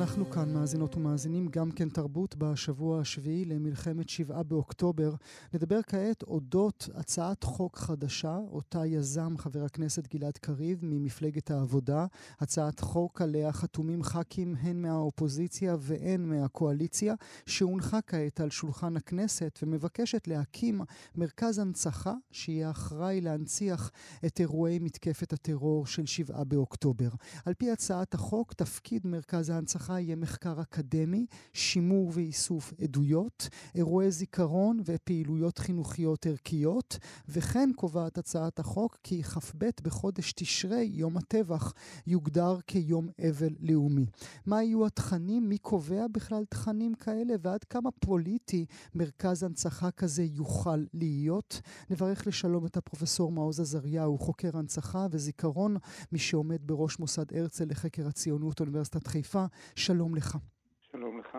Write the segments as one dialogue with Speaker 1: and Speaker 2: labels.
Speaker 1: אנחנו כאן מאזינות ומאזינים גם כן תרבות בשבוע השביעי למלחמת שבעה באוקטובר. נדבר כעת אודות הצעת חוק חדשה, אותה יזם חבר הכנסת גלעד קריב ממפלגת העבודה. הצעת חוק עליה חתומים ח"כים הן מהאופוזיציה והן מהקואליציה, שהונחה כעת על שולחן הכנסת ומבקשת להקים מרכז הנצחה שיהיה אחראי להנציח את אירועי מתקפת הטרור של שבעה באוקטובר. על פי הצעת החוק, תפקיד מרכז ההנצחה ההצלחה יהיה מחקר אקדמי, שימור ואיסוף עדויות, אירועי זיכרון ופעילויות חינוכיות ערכיות, וכן קובעת הצעת החוק כי כ"ב בחודש תשרי, יום הטבח, יוגדר כיום אבל לאומי. מה יהיו התכנים? מי קובע בכלל תכנים כאלה? ועד כמה פוליטי מרכז הנצחה כזה יוכל להיות? נברך לשלום את הפרופסור מעוז עזריהו, חוקר הנצחה וזיכרון, מי שעומד בראש מוסד הרצל לחקר הציונות, אוניברסיטת חיפה. שלום לך.
Speaker 2: שלום לך.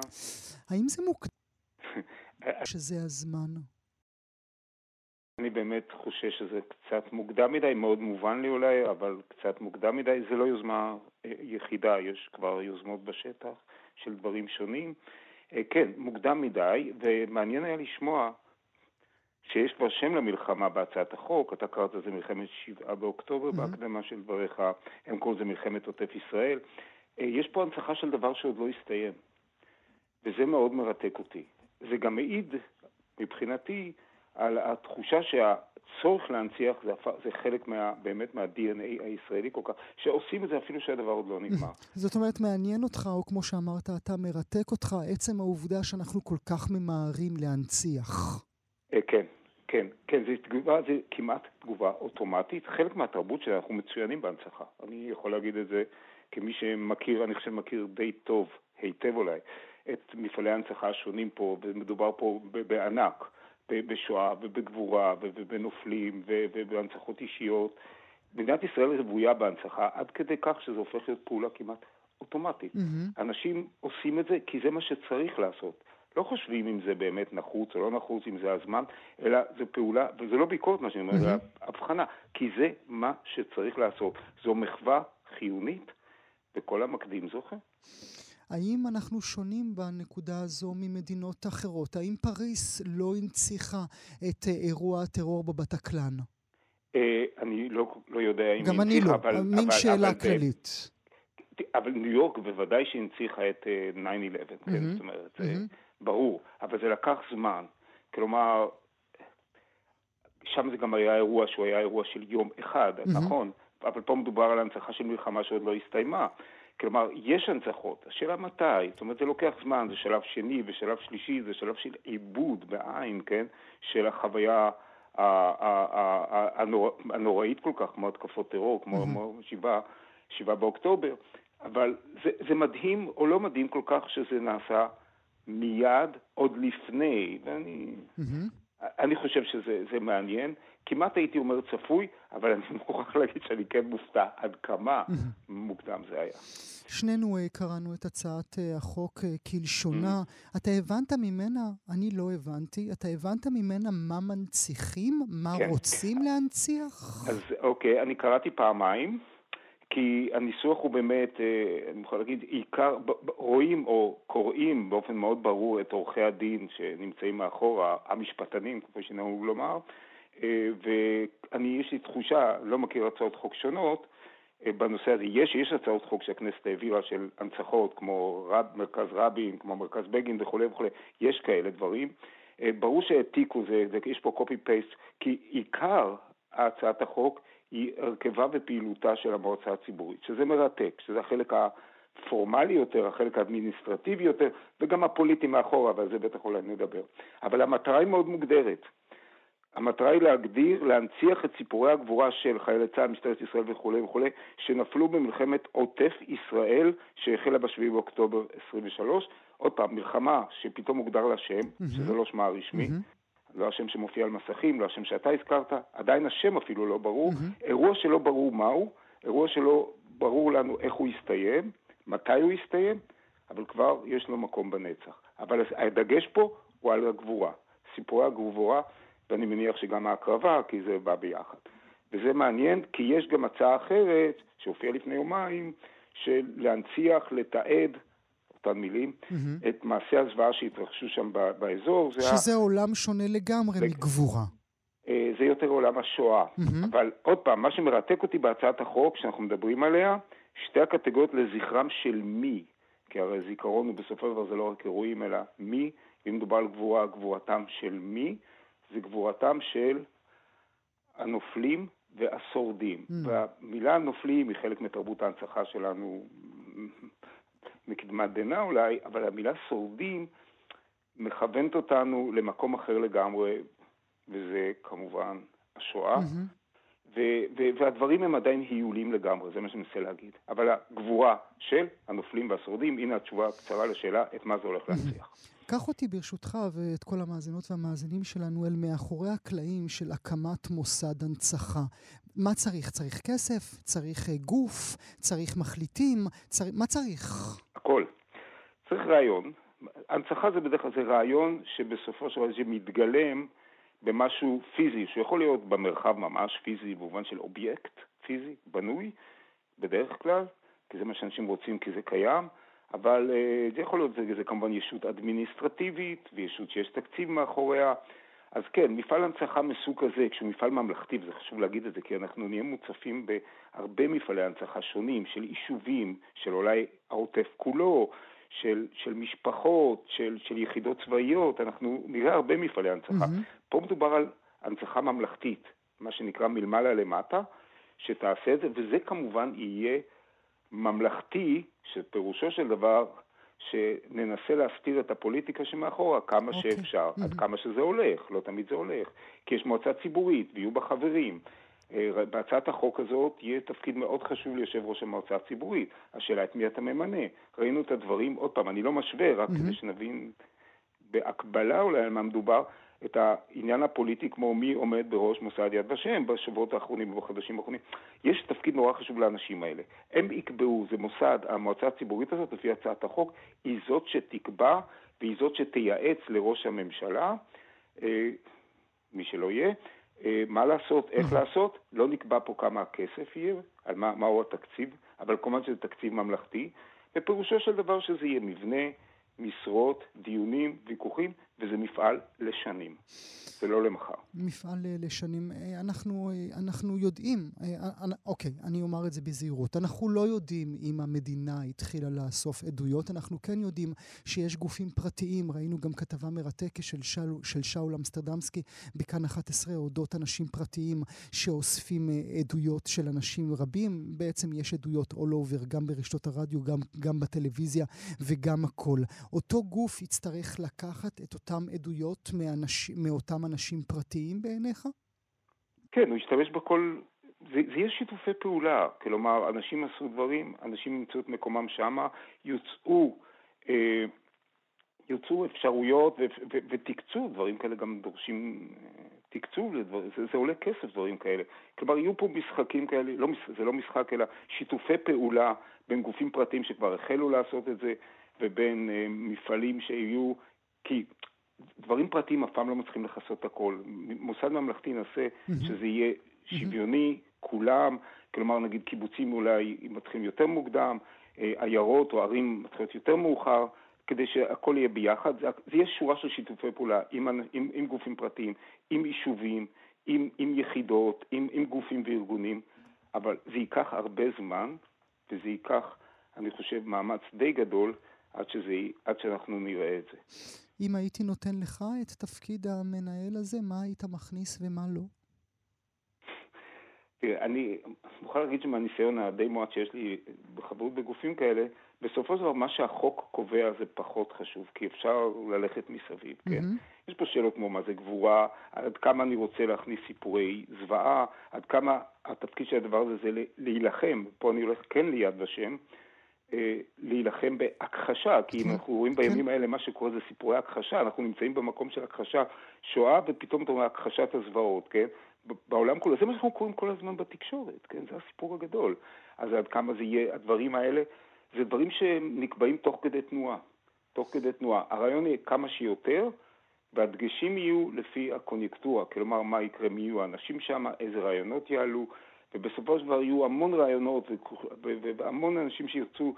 Speaker 1: האם זה מוקדם שזה הזמן?
Speaker 2: אני באמת חושש שזה קצת מוקדם מדי, מאוד מובן לי אולי, אבל קצת מוקדם מדי. זה לא יוזמה אה, יחידה, יש כבר יוזמות בשטח של דברים שונים. אה, כן, מוקדם מדי, ומעניין היה לשמוע שיש כבר שם למלחמה בהצעת החוק, אתה קראת לזה מלחמת שבעה באוקטובר, mm-hmm. בהקדמה של דבריך, הם קוראים לזה מלחמת עוטף ישראל. אה, יש פה הנצחה של דבר שעוד לא הסתיים, וזה מאוד מרתק אותי. זה גם מעיד, מבחינתי, על התחושה שהצורך להנציח זה, זה חלק מה, באמת מה-DNA הישראלי כל כך, שעושים את זה אפילו שהדבר עוד לא נגמר.
Speaker 1: זאת אומרת, מעניין אותך, או כמו שאמרת, אתה מרתק אותך, עצם העובדה שאנחנו כל כך ממהרים להנציח.
Speaker 2: אה, כן, כן, כן, זו תגובה, זה כמעט תגובה אוטומטית. חלק מהתרבות שאנחנו מצוינים בהנצחה. אני יכול להגיד את זה כמי שמכיר, אני חושב מכיר די טוב, היטב אולי, את מפעלי ההנצחה השונים פה, ומדובר פה בענק, בשואה ובגבורה ובנופלים ובהנצחות אישיות. מדינת ישראל רוויה בהנצחה עד כדי כך שזה הופך להיות פעולה כמעט אוטומטית. Mm-hmm. אנשים עושים את זה כי זה מה שצריך לעשות. לא חושבים אם זה באמת נחוץ או לא נחוץ, אם זה הזמן, אלא זו פעולה, וזה לא ביקורת מה שאני אומר, זה mm-hmm. הבחנה, כי זה מה שצריך לעשות. זו מחווה חיונית וכל המקדים זוכה.
Speaker 1: האם אנחנו שונים בנקודה הזו ממדינות אחרות? האם פריס לא הנציחה את אה, אירוע הטרור בבטקלן?
Speaker 2: אה, אני לא, לא יודע אם
Speaker 1: היא הנציחה, אבל... גם אני לא, מין שאלה אבל, כללית.
Speaker 2: אבל ניו יורק בוודאי שהנציחה את 9-11, mm-hmm, כן? זאת אומרת, mm-hmm. זה ברור, אבל זה לקח זמן. כלומר, שם זה גם היה אירוע שהוא היה אירוע של יום אחד, mm-hmm. נכון? אבל פה מדובר על הנצחה של מלחמה שעוד לא הסתיימה. כלומר, יש הנצחות, השאלה מתי, זאת אומרת, זה לוקח זמן, זה שלב שני ושלב שלישי, זה שלב של עיבוד בעין, כן, של החוויה הנוראית כל כך, כמו התקפות טרור, כמו שבעה, באוקטובר, אבל זה, זה מדהים או לא מדהים כל כך שזה נעשה מיד, עוד לפני, ואני... אני חושב שזה מעניין. כמעט הייתי אומר צפוי, אבל אני מוכרח להגיד שאני כן מופתע עד כמה מוקדם זה היה.
Speaker 1: שנינו uh, קראנו את הצעת uh, החוק uh, כלשונה. אתה הבנת ממנה, אני לא הבנתי, אתה הבנת ממנה מה מנציחים? מה כן. רוצים להנציח?
Speaker 2: אז אוקיי, אני קראתי פעמיים. כי הניסוח הוא באמת, אה, אני יכול להגיד, עיקר, רואים או קוראים באופן מאוד ברור את עורכי הדין שנמצאים מאחורה, המשפטנים, כמו שנהוג לומר, אה, ואני, יש לי תחושה, לא מכיר הצעות חוק שונות, אה, בנושא הזה. יש, יש הצעות חוק שהכנסת העבירה של הנצחות, כמו רב, מרכז רבין, כמו מרכז בגין וכולי וכולי, יש כאלה דברים. ברור שהעתיקו, זה, זה, יש פה copy-paste, כי עיקר הצעת החוק היא הרכבה ופעילותה של המועצה הציבורית, שזה מרתק, שזה החלק הפורמלי יותר, החלק האדמיניסטרטיבי יותר, וגם הפוליטי מאחורה, ועל זה בטח אולי נדבר. אבל המטרה היא מאוד מוגדרת. המטרה היא להגדיר, להנציח את סיפורי הגבורה של חיילי צה"ל, משטרת ישראל וכולי וכולי, שנפלו במלחמת עוטף ישראל שהחלה ב-7 באוקטובר 23. עוד פעם, מלחמה שפתאום הוגדר לה שם, mm-hmm. שזה לא שמה הרשמי, mm-hmm. לא השם שמופיע על מסכים, לא השם שאתה הזכרת, עדיין השם אפילו לא ברור, mm-hmm. אירוע שלא ברור מהו, אירוע שלא ברור לנו איך הוא יסתיים, מתי הוא יסתיים, אבל כבר יש לו מקום בנצח. אבל הדגש פה הוא על הגבורה, סיפורי הגבורה, ואני מניח שגם ההקרבה, כי זה בא ביחד. וזה מעניין, כי יש גם הצעה אחרת, שהופיעה לפני יומיים, של להנציח, לתעד, אותן מילים, mm-hmm. את מעשי הזוועה שהתרחשו שם באזור.
Speaker 1: שזה זה עולם שונה לגמרי ו... מגבורה.
Speaker 2: אה, זה יותר עולם השואה. Mm-hmm. אבל עוד פעם, מה שמרתק אותי בהצעת החוק, שאנחנו מדברים עליה, שתי הקטגוריות לזכרם של מי. כי הרי זיכרון הוא בסופו של דבר זה לא רק אירועים, אלא מי. אם מדובר על גבורה, גבורתם של מי? זה גבורתם של הנופלים והשורדים. Mm. והמילה נופלים היא חלק מתרבות ההנצחה שלנו מקדמת דנא אולי, אבל המילה שורדים מכוונת אותנו למקום אחר לגמרי, וזה כמובן השואה. Mm-hmm. והדברים הם עדיין היולים לגמרי, זה מה שאני מנסה להגיד. אבל הגבורה של הנופלים והשורדים, הנה התשובה הקצרה לשאלה, את מה זה הולך להצליח.
Speaker 1: קח אותי ברשותך ואת כל המאזינות והמאזינים שלנו אל מאחורי הקלעים של הקמת מוסד הנצחה. מה צריך? צריך כסף? צריך אה, גוף? צריך מחליטים? צר... מה צריך?
Speaker 2: צריך רעיון. הנצחה זה בדרך כלל זה רעיון שבסופו של דבר מתגלם במשהו פיזי, שיכול להיות במרחב ממש פיזי, במובן של אובייקט פיזי, בנוי, בדרך כלל, כי זה מה שאנשים רוצים כי זה קיים, אבל אה, זה יכול להיות, זה, זה כמובן ישות אדמיניסטרטיבית, וישות שיש תקציב מאחוריה. אז כן, מפעל הנצחה מסוג כזה, כשהוא מפעל ממלכתי, וזה חשוב להגיד את זה, כי אנחנו נהיה מוצפים בהרבה מפעלי הנצחה שונים, של יישובים, של אולי העוטף כולו, של, של משפחות, של, של יחידות צבאיות, אנחנו נראה הרבה מפעלי הנצחה. Mm-hmm. פה מדובר על הנצחה ממלכתית, מה שנקרא מלמעלה למטה, שתעשה את זה, וזה כמובן יהיה ממלכתי, שפירושו של דבר שננסה להסתיר את הפוליטיקה שמאחורה כמה okay. אוקיי. שאפשר, mm-hmm. עד כמה שזה הולך, לא תמיד זה הולך, כי יש מועצה ציבורית ויהיו בה חברים. אה, בהצעת החוק הזאת יהיה תפקיד מאוד חשוב ליושב ראש המועצה הציבורית. השאלה את מי אתה ממנה. ראינו את הדברים, עוד פעם, אני לא משווה, רק mm-hmm. כדי שנבין בהקבלה אולי על מה מדובר, את העניין הפוליטי כמו מי עומד בראש מוסד יד ושם בשבועות האחרונים ובחודשים האחרונים. יש תפקיד נורא חשוב לאנשים האלה. הם יקבעו, זה מוסד, המועצה הציבורית הזאת, לפי הצעת החוק, היא זאת שתקבע והיא זאת שתייעץ לראש הממשלה, אה, מי שלא יהיה, מה לעשות, איך לעשות, לא נקבע פה כמה הכסף יהיה, על מה, מהו התקציב, אבל כמובן שזה תקציב ממלכתי, ופירושו של דבר שזה יהיה מבנה, משרות, דיונים, ויכוחים, וזה מפעל לשנים, ולא למחר.
Speaker 1: מפעל אה, לשנים. אה, אנחנו, אה, אנחנו יודעים, אוקיי, אני אומר את זה בזהירות, אנחנו לא יודעים אם המדינה התחילה לאסוף עדויות, אנחנו כן יודעים שיש גופים פרטיים, ראינו גם כתבה מרתקת של, של, של שאול אמסטרדמסקי בכאן 11 אודות אנשים פרטיים שאוספים עדויות של אנשים רבים, בעצם יש עדויות all over, גם ברשתות הרדיו, גם, גם בטלוויזיה וגם הכל. אותו גוף יצטרך לקחת את אותם עדויות מאנש, מאותם אנשים פרטיים בעיניך?
Speaker 2: כן, הוא ישתמש בכל... זה, זה יהיה שיתופי פעולה, כלומר, אנשים עשו דברים, אנשים ימצאו את מקומם שמה, יוצאו, אה, יוצאו אפשרויות ו, ו, ותקצוב, דברים כאלה גם דורשים אה, תקצוב לדברים, זה, זה עולה כסף דברים כאלה. כלומר, יהיו פה משחקים כאלה, לא, זה לא משחק אלא שיתופי פעולה בין גופים פרטיים שכבר החלו לעשות את זה, ובין אה, מפעלים שיהיו, כי דברים פרטיים אף פעם לא מצליחים לכסות הכל. מוסד ממלכתי mm-hmm. שזה יהיה שוויוני. כולם, כלומר נגיד קיבוצים אולי מתחילים יותר מוקדם, אה, עיירות או ערים מתחילות יותר מאוחר, כדי שהכל יהיה ביחד. זה, זה יהיה שורה של שיתופי פעולה עם, עם, עם גופים פרטיים, עם יישובים, עם, עם יחידות, עם, עם גופים וארגונים, אבל זה ייקח הרבה זמן, וזה ייקח, אני חושב, מאמץ די גדול עד, שזה, עד שאנחנו נראה את זה.
Speaker 1: אם הייתי נותן לך את תפקיד המנהל הזה, מה היית מכניס ומה לא?
Speaker 2: תראה, אני מוכרח להגיד שמהניסיון הדי מועט שיש לי בחברות בגופים כאלה, בסופו של דבר מה שהחוק קובע זה פחות חשוב, כי אפשר ללכת מסביב, כן? Mm-hmm. יש פה שאלות כמו מה זה גבורה, עד כמה אני רוצה להכניס סיפורי זוועה, עד כמה התפקיד של הדבר הזה זה להילחם, פה אני הולך כן ליד ושם, להילחם בהכחשה, כי אם כן, אנחנו רואים בימים כן. האלה מה שקורה זה סיפורי הכחשה, אנחנו נמצאים במקום של הכחשה שואה ופתאום אתה אומר הכחשת הזוועות, כן? בעולם כולו, זה מה שאנחנו קוראים כל הזמן בתקשורת, כן? זה הסיפור הגדול. אז עד כמה זה יהיה, הדברים האלה, זה דברים שנקבעים תוך כדי תנועה, תוך כדי תנועה. הרעיון יהיה כמה שיותר, והדגשים יהיו לפי הקוניונקטורה, כלומר מה יקרה, מי יהיו האנשים שם, איזה רעיונות יעלו, ובסופו של דבר יהיו המון רעיונות והמון אנשים שירצו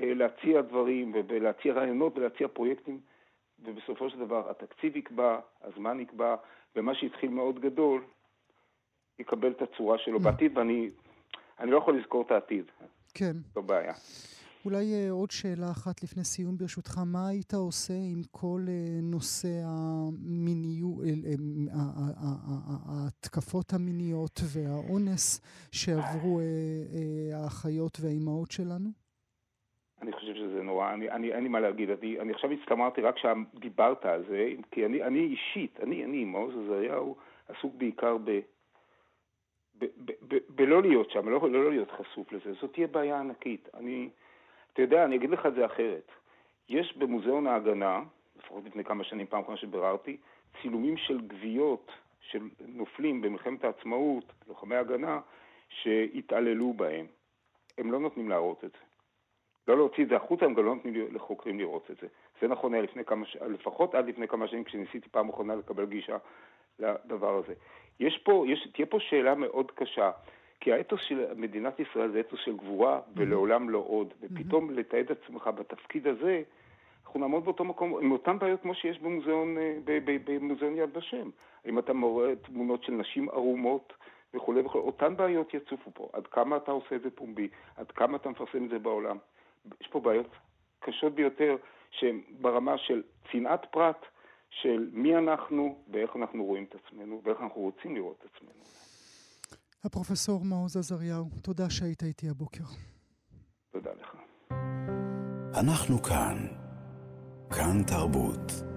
Speaker 2: אה, להציע דברים ולהציע רעיונות ולהציע פרויקטים, ובסופו של דבר התקציב יקבע, הזמן יקבע, ומה שהתחיל מאוד גדול יקבל את הצורה שלו mm. בעתיד, ואני לא יכול לזכור את העתיד.
Speaker 1: כן.
Speaker 2: זו בעיה.
Speaker 1: אולי uh, עוד שאלה אחת לפני סיום ברשותך, מה היית עושה עם כל uh, נושא המיניות, uh, ההתקפות המיניות והאונס שעברו האחיות והאימהות שלנו?
Speaker 2: אני חושב שזה נורא, אני, אני, אין לי מה להגיד, אני, אני עכשיו הצטמרתי רק כשדיברת על זה, כי אני, אני אישית, אני, אני, מעוז עזריהו, עסוק בעיקר ב... בלא להיות שם, לא, לא להיות חשוף לזה, זאת תהיה בעיה ענקית. אני, אתה יודע, אני אגיד לך את זה אחרת. יש במוזיאון ההגנה, לפחות לפני כמה שנים, פעם אחרונה שביררתי, צילומים של גוויות של נופלים במלחמת העצמאות, לוחמי הגנה, שהתעללו בהם. הם לא נותנים להראות את זה. לא להוציא את זה החוצה, הם גם לא נותנים לחוקרים לראות את זה. זה נכון היה לפני כמה, לפחות עד לפני כמה שנים, כשניסיתי פעם אחרונה לקבל גישה לדבר הזה. יש פה, יש, תהיה פה שאלה מאוד קשה. כי האתוס של מדינת ישראל זה אתוס של גבורה ולעולם לא עוד. ופתאום לתעד עצמך בתפקיד הזה, אנחנו נעמוד באותו מקום, עם אותן בעיות כמו שיש במוזיאון, אה, במוזיאון יד ושם. אם אתה מורה תמונות של נשים ערומות וכולי וכולי, אותן בעיות יצופו פה. עד כמה אתה עושה את זה פומבי, עד כמה אתה מפרסם את זה בעולם. יש פה בעיות קשות ביותר, שהן ברמה של צנעת פרט, של מי אנחנו ואיך אנחנו רואים את עצמנו ואיך אנחנו רוצים לראות את עצמנו.
Speaker 1: הפרופסור מעוז עזריהו, תודה שהיית איתי הבוקר.
Speaker 2: תודה לך.
Speaker 3: אנחנו כאן. כאן תרבות.